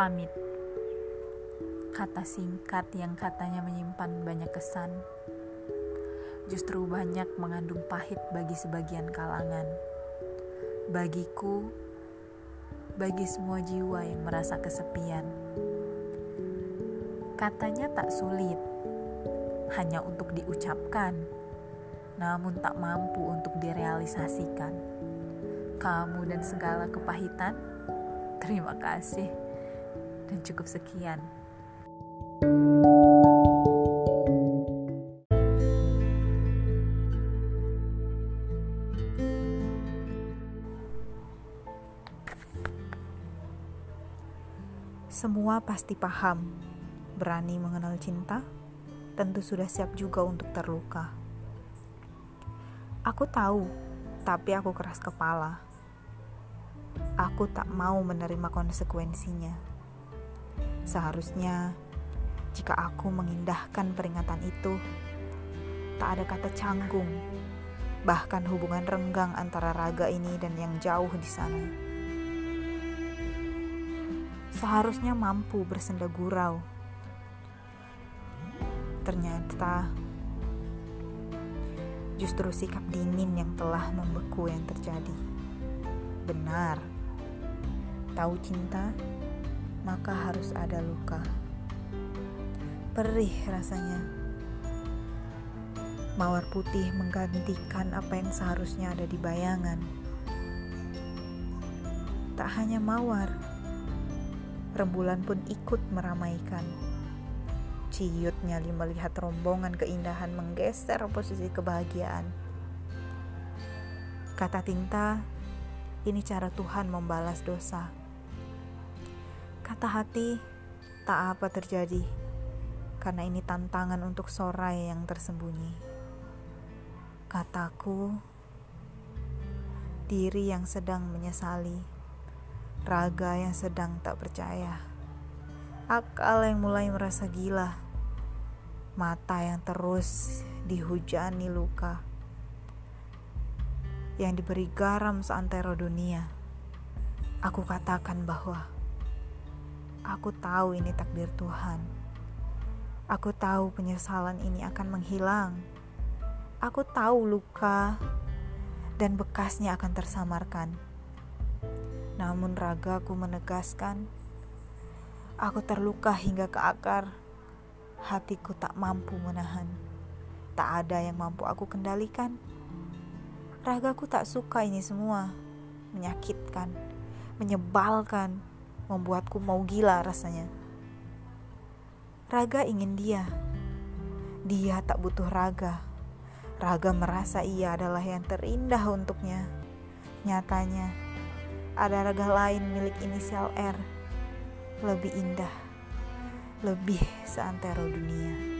Pamit. Kata singkat yang katanya menyimpan banyak kesan. Justru banyak mengandung pahit bagi sebagian kalangan. Bagiku, bagi semua jiwa yang merasa kesepian. Katanya tak sulit, hanya untuk diucapkan, namun tak mampu untuk direalisasikan. Kamu dan segala kepahitan, terima kasih dan cukup sekian. Semua pasti paham, berani mengenal cinta, tentu sudah siap juga untuk terluka. Aku tahu, tapi aku keras kepala. Aku tak mau menerima konsekuensinya. Seharusnya, jika aku mengindahkan peringatan itu, tak ada kata canggung, bahkan hubungan renggang antara raga ini dan yang jauh di sana. Seharusnya mampu bersenda gurau. Ternyata justru sikap dingin yang telah membeku yang terjadi. Benar, tahu cinta, maka harus ada luka. Perih rasanya. Mawar putih menggantikan apa yang seharusnya ada di bayangan. Tak hanya mawar, rembulan pun ikut meramaikan. Ciut nyali melihat rombongan keindahan menggeser posisi kebahagiaan. Kata tinta, ini cara Tuhan membalas dosa. Kata hati, tak apa terjadi, karena ini tantangan untuk sorai yang tersembunyi. Kataku, diri yang sedang menyesali, raga yang sedang tak percaya, akal yang mulai merasa gila, mata yang terus dihujani luka yang diberi garam seantero dunia, aku katakan bahwa aku tahu ini takdir Tuhan. Aku tahu penyesalan ini akan menghilang. Aku tahu luka dan bekasnya akan tersamarkan. Namun ragaku menegaskan, aku terluka hingga ke akar. Hatiku tak mampu menahan. Tak ada yang mampu aku kendalikan. Ragaku tak suka ini semua. Menyakitkan, menyebalkan, membuatku mau gila rasanya. Raga ingin dia. Dia tak butuh raga. Raga merasa ia adalah yang terindah untuknya. Nyatanya, ada raga lain milik inisial R. Lebih indah, lebih seantero dunia.